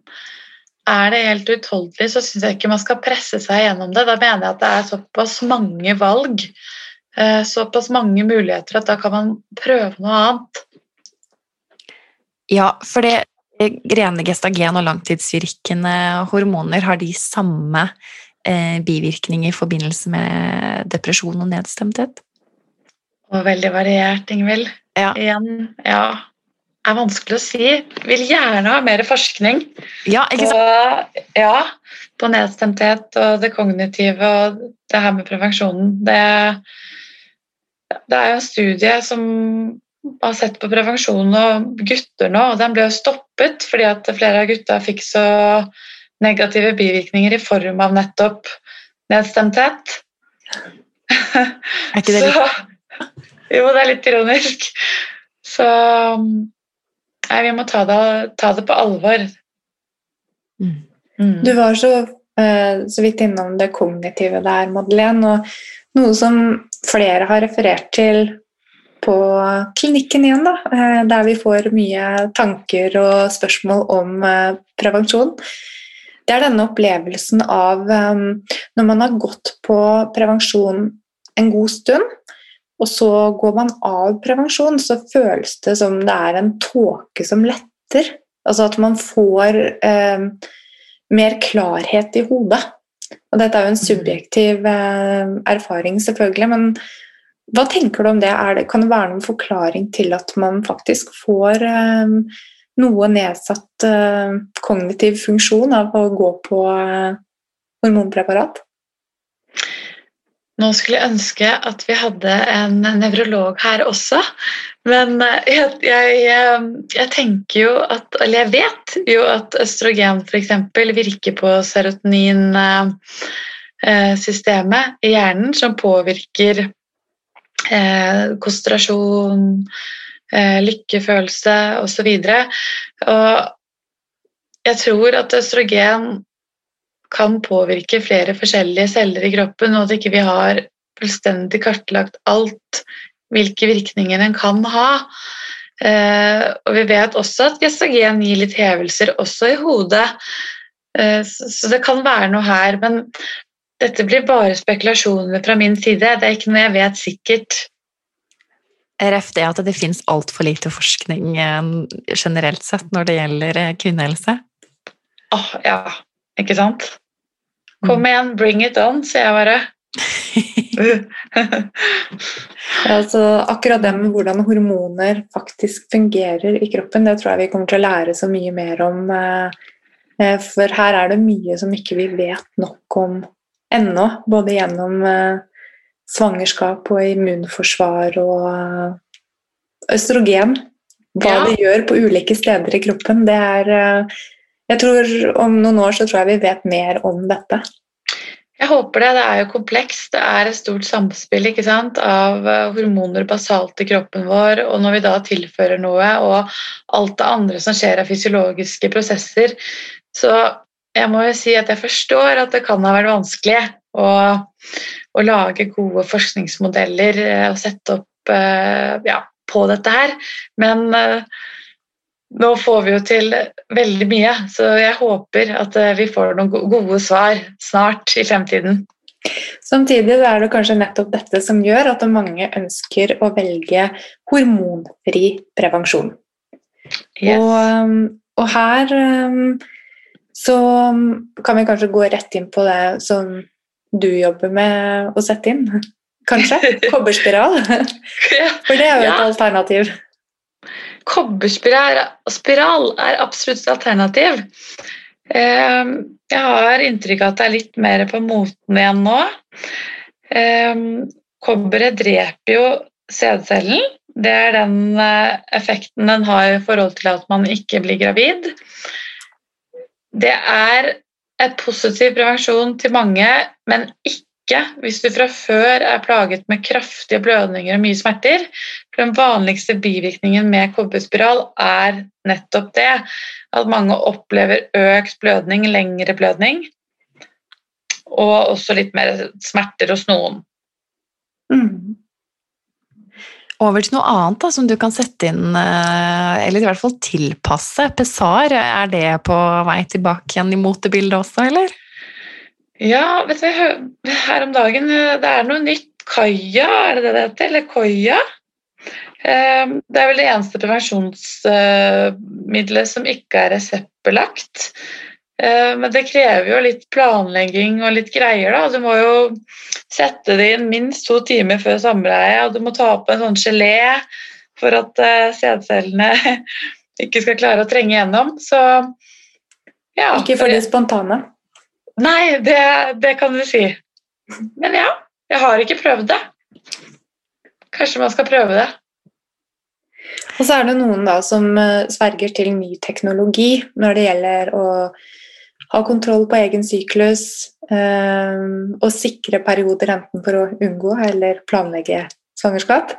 er det helt utholdelig, så syns jeg ikke man skal presse seg gjennom det. Da mener jeg at det er såpass mange valg, eh, såpass mange muligheter, at da kan man prøve noe annet.
Ja, for det rene gestagen og langtidsvirkende hormoner, har de samme bivirkninger i forbindelse med depresjon og nedstemthet?
Og veldig variert, Ingvild.
Ja.
Igjen, ja er vanskelig å si. Vil gjerne ha mer forskning
ja, ikke sant?
på, ja, på nedstemthet og det kognitive og det her med prevensjonen. Det, det er jo en studie som har sett på prevensjon og gutter nå, og den ble jo stoppet fordi at flere av gutta fikk så negative bivirkninger i form av nettopp nedstemthet.
Er ikke det litt
Så, jo, det er litt ironisk. Så Nei, vi må ta det, ta det på alvor.
Mm.
Mm.
Du var så, eh, så vidt innom det kognitive der, Madeleine. Og noe som flere har referert til på klinikken igjen, da, eh, der vi får mye tanker og spørsmål om eh, prevensjon. Det er denne opplevelsen av eh, når man har gått på prevensjon en god stund, og så går man av prevensjon, så føles det som det er en tåke som letter. Altså at man får eh, mer klarhet i hodet. Og dette er jo en subjektiv eh, erfaring, selvfølgelig, men hva tenker du om det? det? Kan det være noen forklaring til at man faktisk får eh, noe nedsatt eh, kognitiv funksjon av å gå på eh, hormonpreparat?
Nå skulle jeg ønske at vi hadde en nevrolog her også. Men eh, jeg, jeg, jeg tenker jo at Eller jeg vet jo at østrogen f.eks. virker på serotoninsystemet i hjernen, som påvirker konsentrasjon, lykkefølelse osv. Og jeg tror at østrogen kan påvirke flere forskjellige celler i kroppen, og at ikke vi har fullstendig kartlagt alt hvilke virkninger den kan ha. Eh, og vi vet også at gestagen gir litt hevelser også i hodet, eh, så det kan være noe her. Men dette blir bare spekulasjoner fra min side, det er ikke noe jeg vet sikkert.
RF det at det fins altfor lite forskning eh, generelt sett når det gjelder eh, kvinnehelse?
Åh, ja, ikke sant? Kom igjen, bring it on, sier jeg bare.
Altså, akkurat det med hvordan hormoner faktisk fungerer i kroppen, det tror jeg vi kommer til å lære så mye mer om. eh, For her er det mye som ikke vi vet nok om ennå. Både gjennom svangerskap og immunforsvar og eh, østrogen. Hva
Ja.
det gjør på ulike steder i kroppen. Det er eh, Jeg tror om noen år så tror jeg vi vet mer om dette.
Jeg håper det. Det er jo komplekst. Det er et stort samspill ikke sant, av eh, hormoner basalt i kroppen vår, og når vi da tilfører noe, og alt det andre som skjer av fysiologiske prosesser, så jeg må jo si at jeg forstår at det kan ha vært vanskelig å, å lage gode forskningsmodeller eh, og sette opp eh, ja, på dette her, men eh, nå får vi jo til veldig mye, så jeg håper at vi får noen gode svar snart i fremtiden.
Samtidig er det kanskje nettopp dette som gjør at mange ønsker å velge hormonfri prevensjon.
Yes.
Og, um, og her um, så kan vi kanskje gå rett inn på det som du jobber med å sette inn. Kanskje? Kobberspiral? For det er jo et
Ja.
alternativ.
Kobberspiral spiral er absolutt et alternativ. Eh, Jeg har inntrykk av at det er litt mer på moten igjen nå. Eh, Kobberet dreper jo sædcellen, Det er den eh, effekten den har i forhold til at man ikke blir gravid. Det er et positiv prevensjon til mange, men ikke hvis du fra før er plaget med kraftige blødninger og mye smerter. For den vanligste bivirkningen med kobberspiral er nettopp det. At mange opplever økt blødning, lengre blødning, og også litt mer smerter hos noen.
Mm. Over til noe annet da, som du kan sette inn, eh, eller i hvert fall tilpasse. Pessar, er det på vei tilbake igjen i motebildet også, eller?
Ja, vet du, her om dagen eh, Det er noe nytt. Kaja, er det det det heter? Eller Koya? Eh, det er vel det eneste prevensjonsmiddelet som ikke er reseptbelagt. Eh, men det krever jo litt planlegging og litt greier. da. Du må jo sette det inn minst to timer før samleie, og du må ta opp en sånn gelé for at eh, sædcellene ikke skal klare å trenge gjennom. Så
ja. Ikke for det spontane?
Nei, det, det kan du si. Men ja, jeg har ikke prøvd det. Kanskje man skal prøve det.
Og så er det noen da som eh, sverger til ny teknologi når det gjelder å ha kontroll på egen syklus eh, og sikre perioder enten for å unngå eller planlegge svangerskap.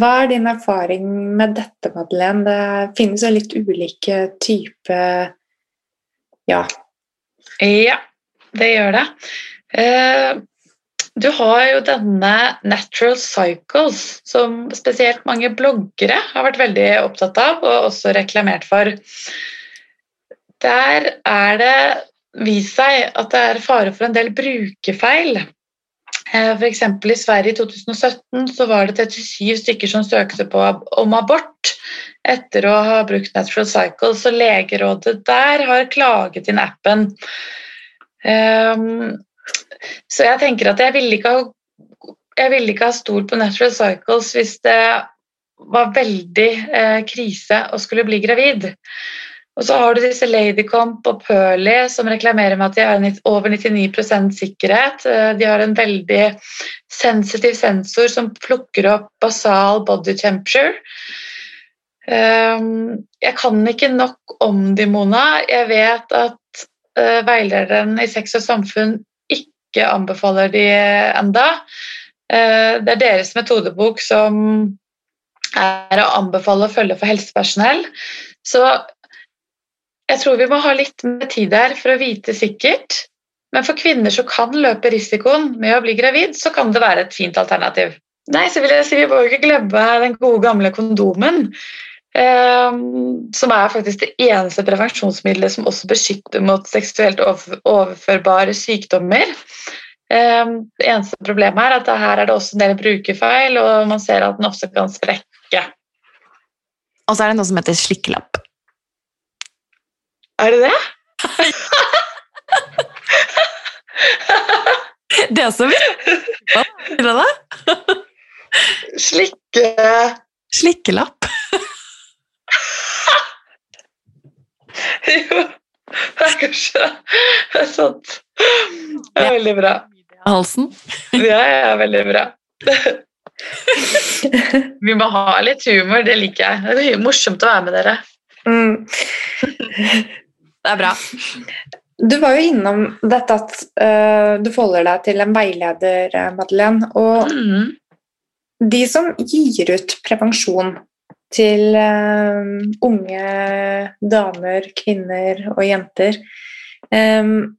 Hva er din erfaring med dette, Madeleine? Det finnes jo litt ulike typer ja.
Ja, det gjør det. Eh, du har jo denne Natural Cycles, som spesielt mange bloggere har vært veldig opptatt av og også reklamert for. Der er det vist seg at det er fare for en del brukerfeil. Eh, F.eks. i Sverige i 2017 så var det 37 stykker som søkte på om abort etter å ha brukt Natural Cycles, og legerådet der har klaget inn appen. Um, så jeg tenker at jeg ville ikke ha jeg ville ikke ha stolt på Natural Cycles hvis det var veldig eh, krise å skulle bli gravid. Og så har du disse Ladycomp og Pearly som reklamerer med at de har over 99 sikkerhet. Eh, de har en veldig sensitiv sensor som plukker opp basal body temperature. Ehm, jeg kan ikke nok om de, Mona. Jeg vet at eh, veilederen i Sex og samfunn ikke anbefaler de enda. Eh, det er deres metodebok som er å anbefale å følge for helsepersonell. Så jeg tror vi må ha litt mer tid der for å vite sikkert. Men for kvinner som kan løpe risikoen med å bli gravid, så kan det være et fint alternativ. Nei, så vil jeg si Vi må ikke glemme den gode, gamle kondomen. Eh, som er faktisk det eneste prevensjonsmiddelet som også beskytter mot seksuelt overførbare sykdommer. Eh, det eneste problemet er at her er det også en del brukerfeil, og man ser at den også kan sprekke.
Og så er det noe som heter slikkelapp.
Er det det?
det som så. Hva er det?
Slikke
Slikkelapp.
Jo, det er kanskje det er sant. Det er veldig bra.
Halsen?
ja, ja, veldig bra. Vi må ha litt humor, det liker jeg. Det er morsomt å være med dere.
Mm. Det er bra.
Du var jo innom dette at uh, du forholder deg til en veileder, eh, Madeleine. Og mm. de som gir ut prevensjon til uh, unge damer, kvinner og jenter um,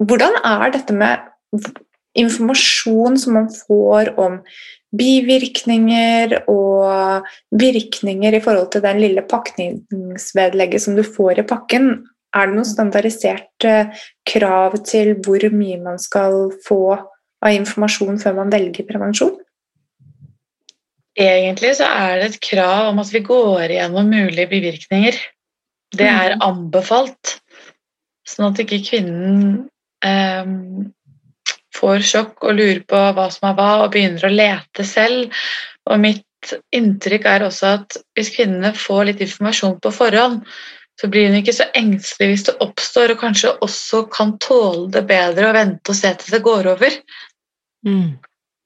Hvordan er dette med informasjon som man får om bivirkninger og virkninger i forhold til den lille pakningsvedlegget som du får i pakken. Er det noe standardisert eh, krav til hvor mye man skal få av informasjon før man velger prevensjon?
Egentlig så er det et krav om at vi går igjennom mulige bivirkninger. Det er mm. anbefalt, sånn at ikke kvinnen um, får sjokk og lurer på hva som er hva, og begynner å lete selv. Og mitt inntrykk er også at hvis kvinnene får litt informasjon på forhånd, så blir hun ikke så engstelig hvis det oppstår, og kanskje også kan tåle det bedre og vente og se til det går over. Mm.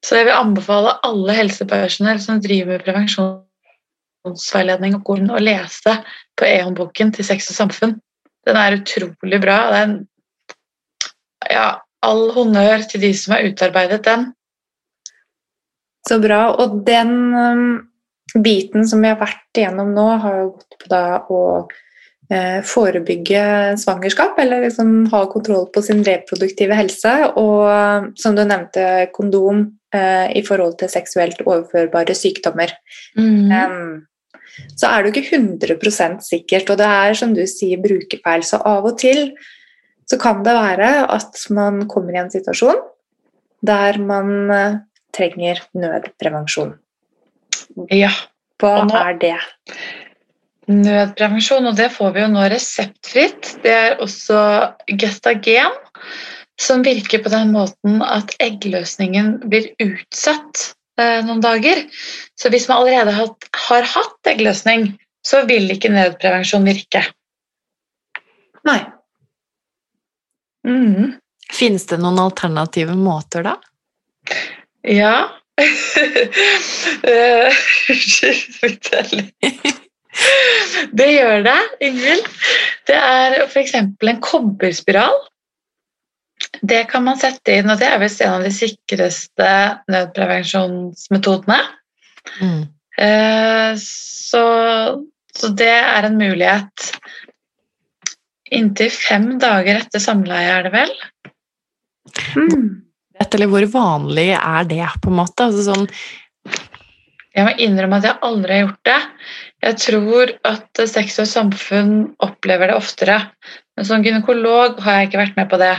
Så jeg vil anbefale alle helsepersonell som driver med prevensjonsveiledning å lese på E-håndboken til Sex og samfunn. Den er utrolig bra. Den, ja, all honnør til de som har utarbeidet den.
Så bra. Og den um, biten som vi har vært igjennom nå, har jo gått på da å forebygge svangerskap, eller liksom ha kontroll på sin reproduktive helse. Og som du nevnte, kondom eh, i forhold til seksuelt overførbare sykdommer.
Mm.
Um, så er det jo ikke 100% sikkert, og det er som du sier brukerfeil. Så av og til så kan det være at man kommer i en situasjon der man eh, trenger nødprevensjon.
Ja.
Hva
nå-
er det?
Nødprevensjon, og det får vi jo nå reseptfritt. Det er også gestagen, som virker på den måten at eggløsningen blir utsatt eh, noen dager. Så hvis man allerede har, har hatt eggløsning, så vil ikke nødprevensjon virke.
Nei.
Mm.
Finnes det noen alternative måter da?
Ja. Eh, Unnskyld, ærlig. Det gjør det, Ingvild. Det er f.eks. en kobberspiral. Det kan man sette inn, og det er visst en av de sikreste nødprevensjonsmetodene.
Mm.
Eh, Så, så det er en mulighet. Inntil fem dager etter samleie, er det vel?
Mm.
Eller hvor vanlig er det, på en måte? Altså sånn,
Jeg må innrømme at jeg aldri har gjort det. Jeg tror at Sex og samfunn opplever det oftere. Men som gynekolog har jeg ikke vært med på det.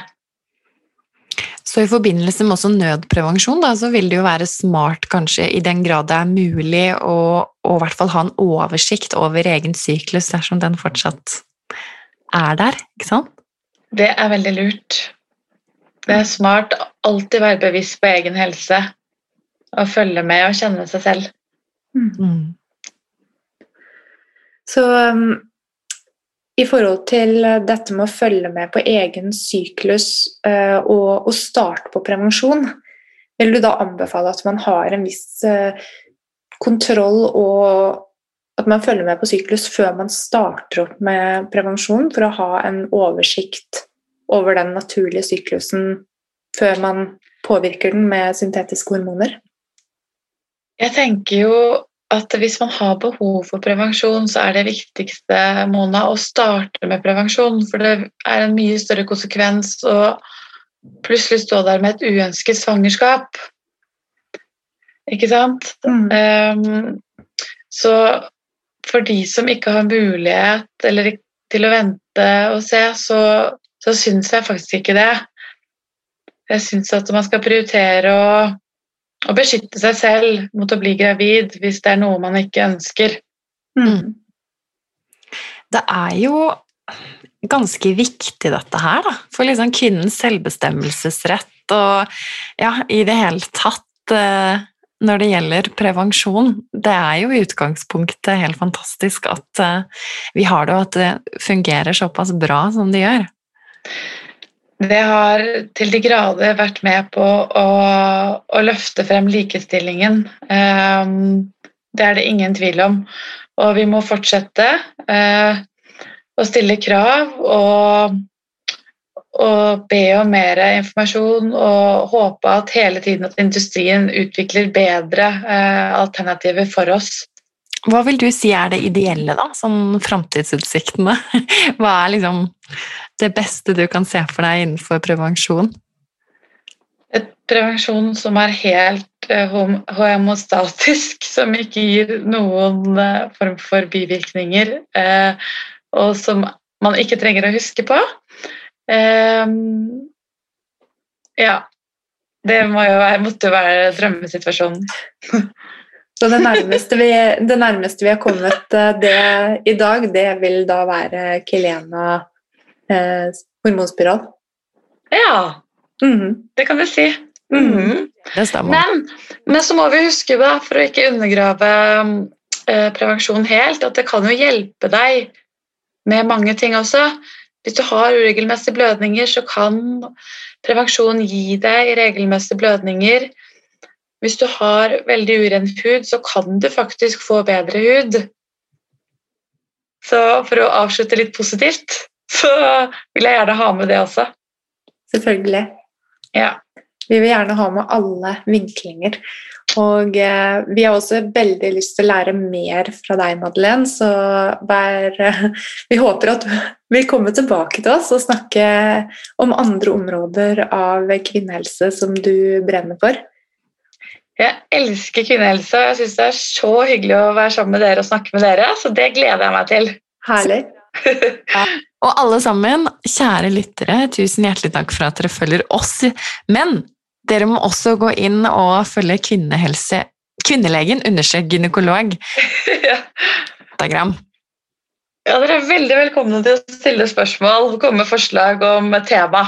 så i forbindelse med også nødprevensjon, da, så vil det jo være smart, kanskje, i den grad det er mulig, å, å i hvert fall ha en oversikt over egen syklus dersom den fortsatt er der, ikke sant?
Det er veldig lurt. Det er smart å alltid være bevisst på egen helse. Og følge med og kjenne seg selv.
Mm.
Så um, i forhold til dette med å følge med på egen syklus uh, og, og starte på prevensjon, vil du da anbefale at man har en viss uh, kontroll og at man følger med på syklus før man starter opp med prevensjon, for å ha en oversikt over den naturlige syklusen før man påvirker den med syntetiske hormoner?
Jeg tenker jo at hvis man har behov for prevensjon, så er det viktigste Mona, å starte med prevensjon. For det er en mye større konsekvens å plutselig stå der med et uønsket svangerskap. Ikke sant?
Mm.
Um, så for de som ikke har mulighet eller til å vente og se, så, så syns jeg faktisk ikke det. Jeg syns at man skal prioritere å, å beskytte seg selv mot å bli gravid hvis det er noe man ikke ønsker.
Mm.
Det er jo ganske viktig dette her, da, for liksom kvinnens selvbestemmelsesrett og ja, i det hele tatt eh, når det gjelder prevensjon. Det er jo i utgangspunktet helt fantastisk at eh, vi har det, og at det fungerer såpass bra som det gjør.
Det har til de grader vært med på å, å løfte frem likestillingen. Um, det er det ingen tvil om. Og vi må fortsette uh, å stille krav og, og be om mer informasjon og håpe at hele tiden at industrien utvikler bedre uh, alternativer for oss.
Hva vil du si er det ideelle, da? Sånn framtidsutsiktene? Hva er liksom det beste du kan se for deg innenfor prevensjon?
Et prevensjon som er helt eh, homostatisk, som ikke gir noen eh, form for bivirkninger, eh, og som man ikke trenger å huske på. Eh, ja. Det må jo være, måtte jo være drømmesituasjonen.
Så det nærmeste, vi, det nærmeste vi har kommet eh, det i dag, det vil da være Kelena eh, hormonspiral.
Ja,
Mhm.
det kan vi si. Mhm.
Det stemmer.
Men, men så må vi huske, da, for å ikke undergrave eh, prevensjon helt, at det kan jo hjelpe deg med mange ting også. Hvis du har uregelmessige blødninger, så kan prevensjon gi deg regelmessige blødninger. Hvis du har veldig uren hud, så kan du faktisk få bedre hud. Så for å avslutte litt positivt, så vil jeg gjerne ha med det også.
Selvfølgelig.
Ja.
Vi vil gjerne ha med alle vinklinger. Og eh, vi har også veldig lyst til å lære mer fra deg, Madeleine, så vær, vi håper at du vil komme tilbake til oss og snakke om andre områder av kvinnehelse som du brenner for.
Jeg elsker kvinnehelse, og jeg syns det er så hyggelig å være sammen med dere og snakke med dere, så det gleder jeg meg til.
Herlig.
Og alle sammen, kjære lyttere, tusen hjertelig takk for at dere følger oss. Men dere må også gå inn og følge kvinnehelse Kvinnelegen understrek gynekolog.
ja.
Instagram.
ja, dere er veldig velkomne til å stille spørsmål og komme med forslag om tema.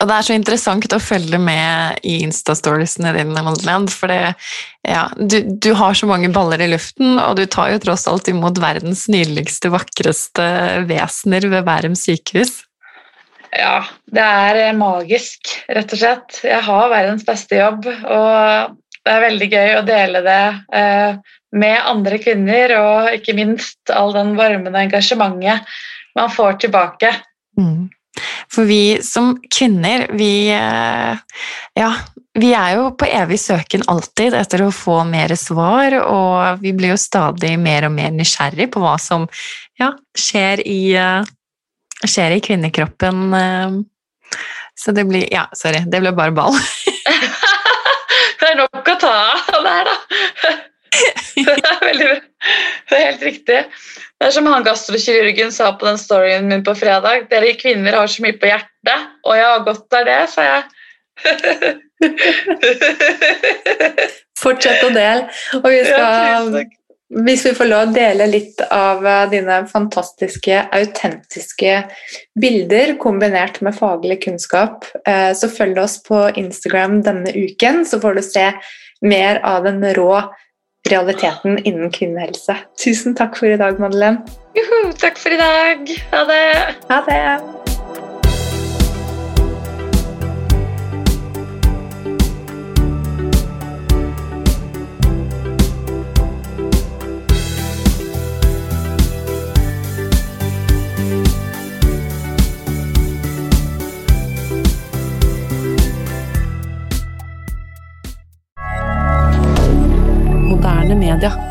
Og det er så interessant å følge med i Insta-storiesene dine, Madeleine. For det, ja, du, du, har så mange baller i luften, og du tar jo tross alt imot verdens nydeligste, vakreste vesener ved Bærum sykehus.
Ja, det er eh, magisk, rett og slett. Jeg har verdens beste jobb, og det er veldig gøy å dele det eh, med andre kvinner, og ikke minst all den varmen og engasjementet man får tilbake.
Mm. For vi som kvinner, vi eh, Ja, vi er jo på evig søken alltid etter å få mer svar, og vi blir jo stadig mer og mer nysgjerrig på hva som ja, skjer i skjer i kvinnekroppen. eh, Så det blir Ja, sorry, det ble bare ball.
det er nok å ta av der, da. Det er veldig bra. Det er helt riktig. Det er som han gastrokirurgen sa på den storyen min på fredag. Dere kvinner har så mye på hjertet, og ja, godt er det, sa jeg.
Fortsett å dele. Og vi skal hvis vi får lov å dele litt av eh, dine fantastiske, autentiske bilder kombinert med faglig kunnskap, eh, så følg oss på Instagram denne uken, så får du se mer av den rå realiteten innen kvinnehelse. Tusen takk for i dag, Madeleine.
Juhu, takk for i dag. Ha det.
Ha det.
rien.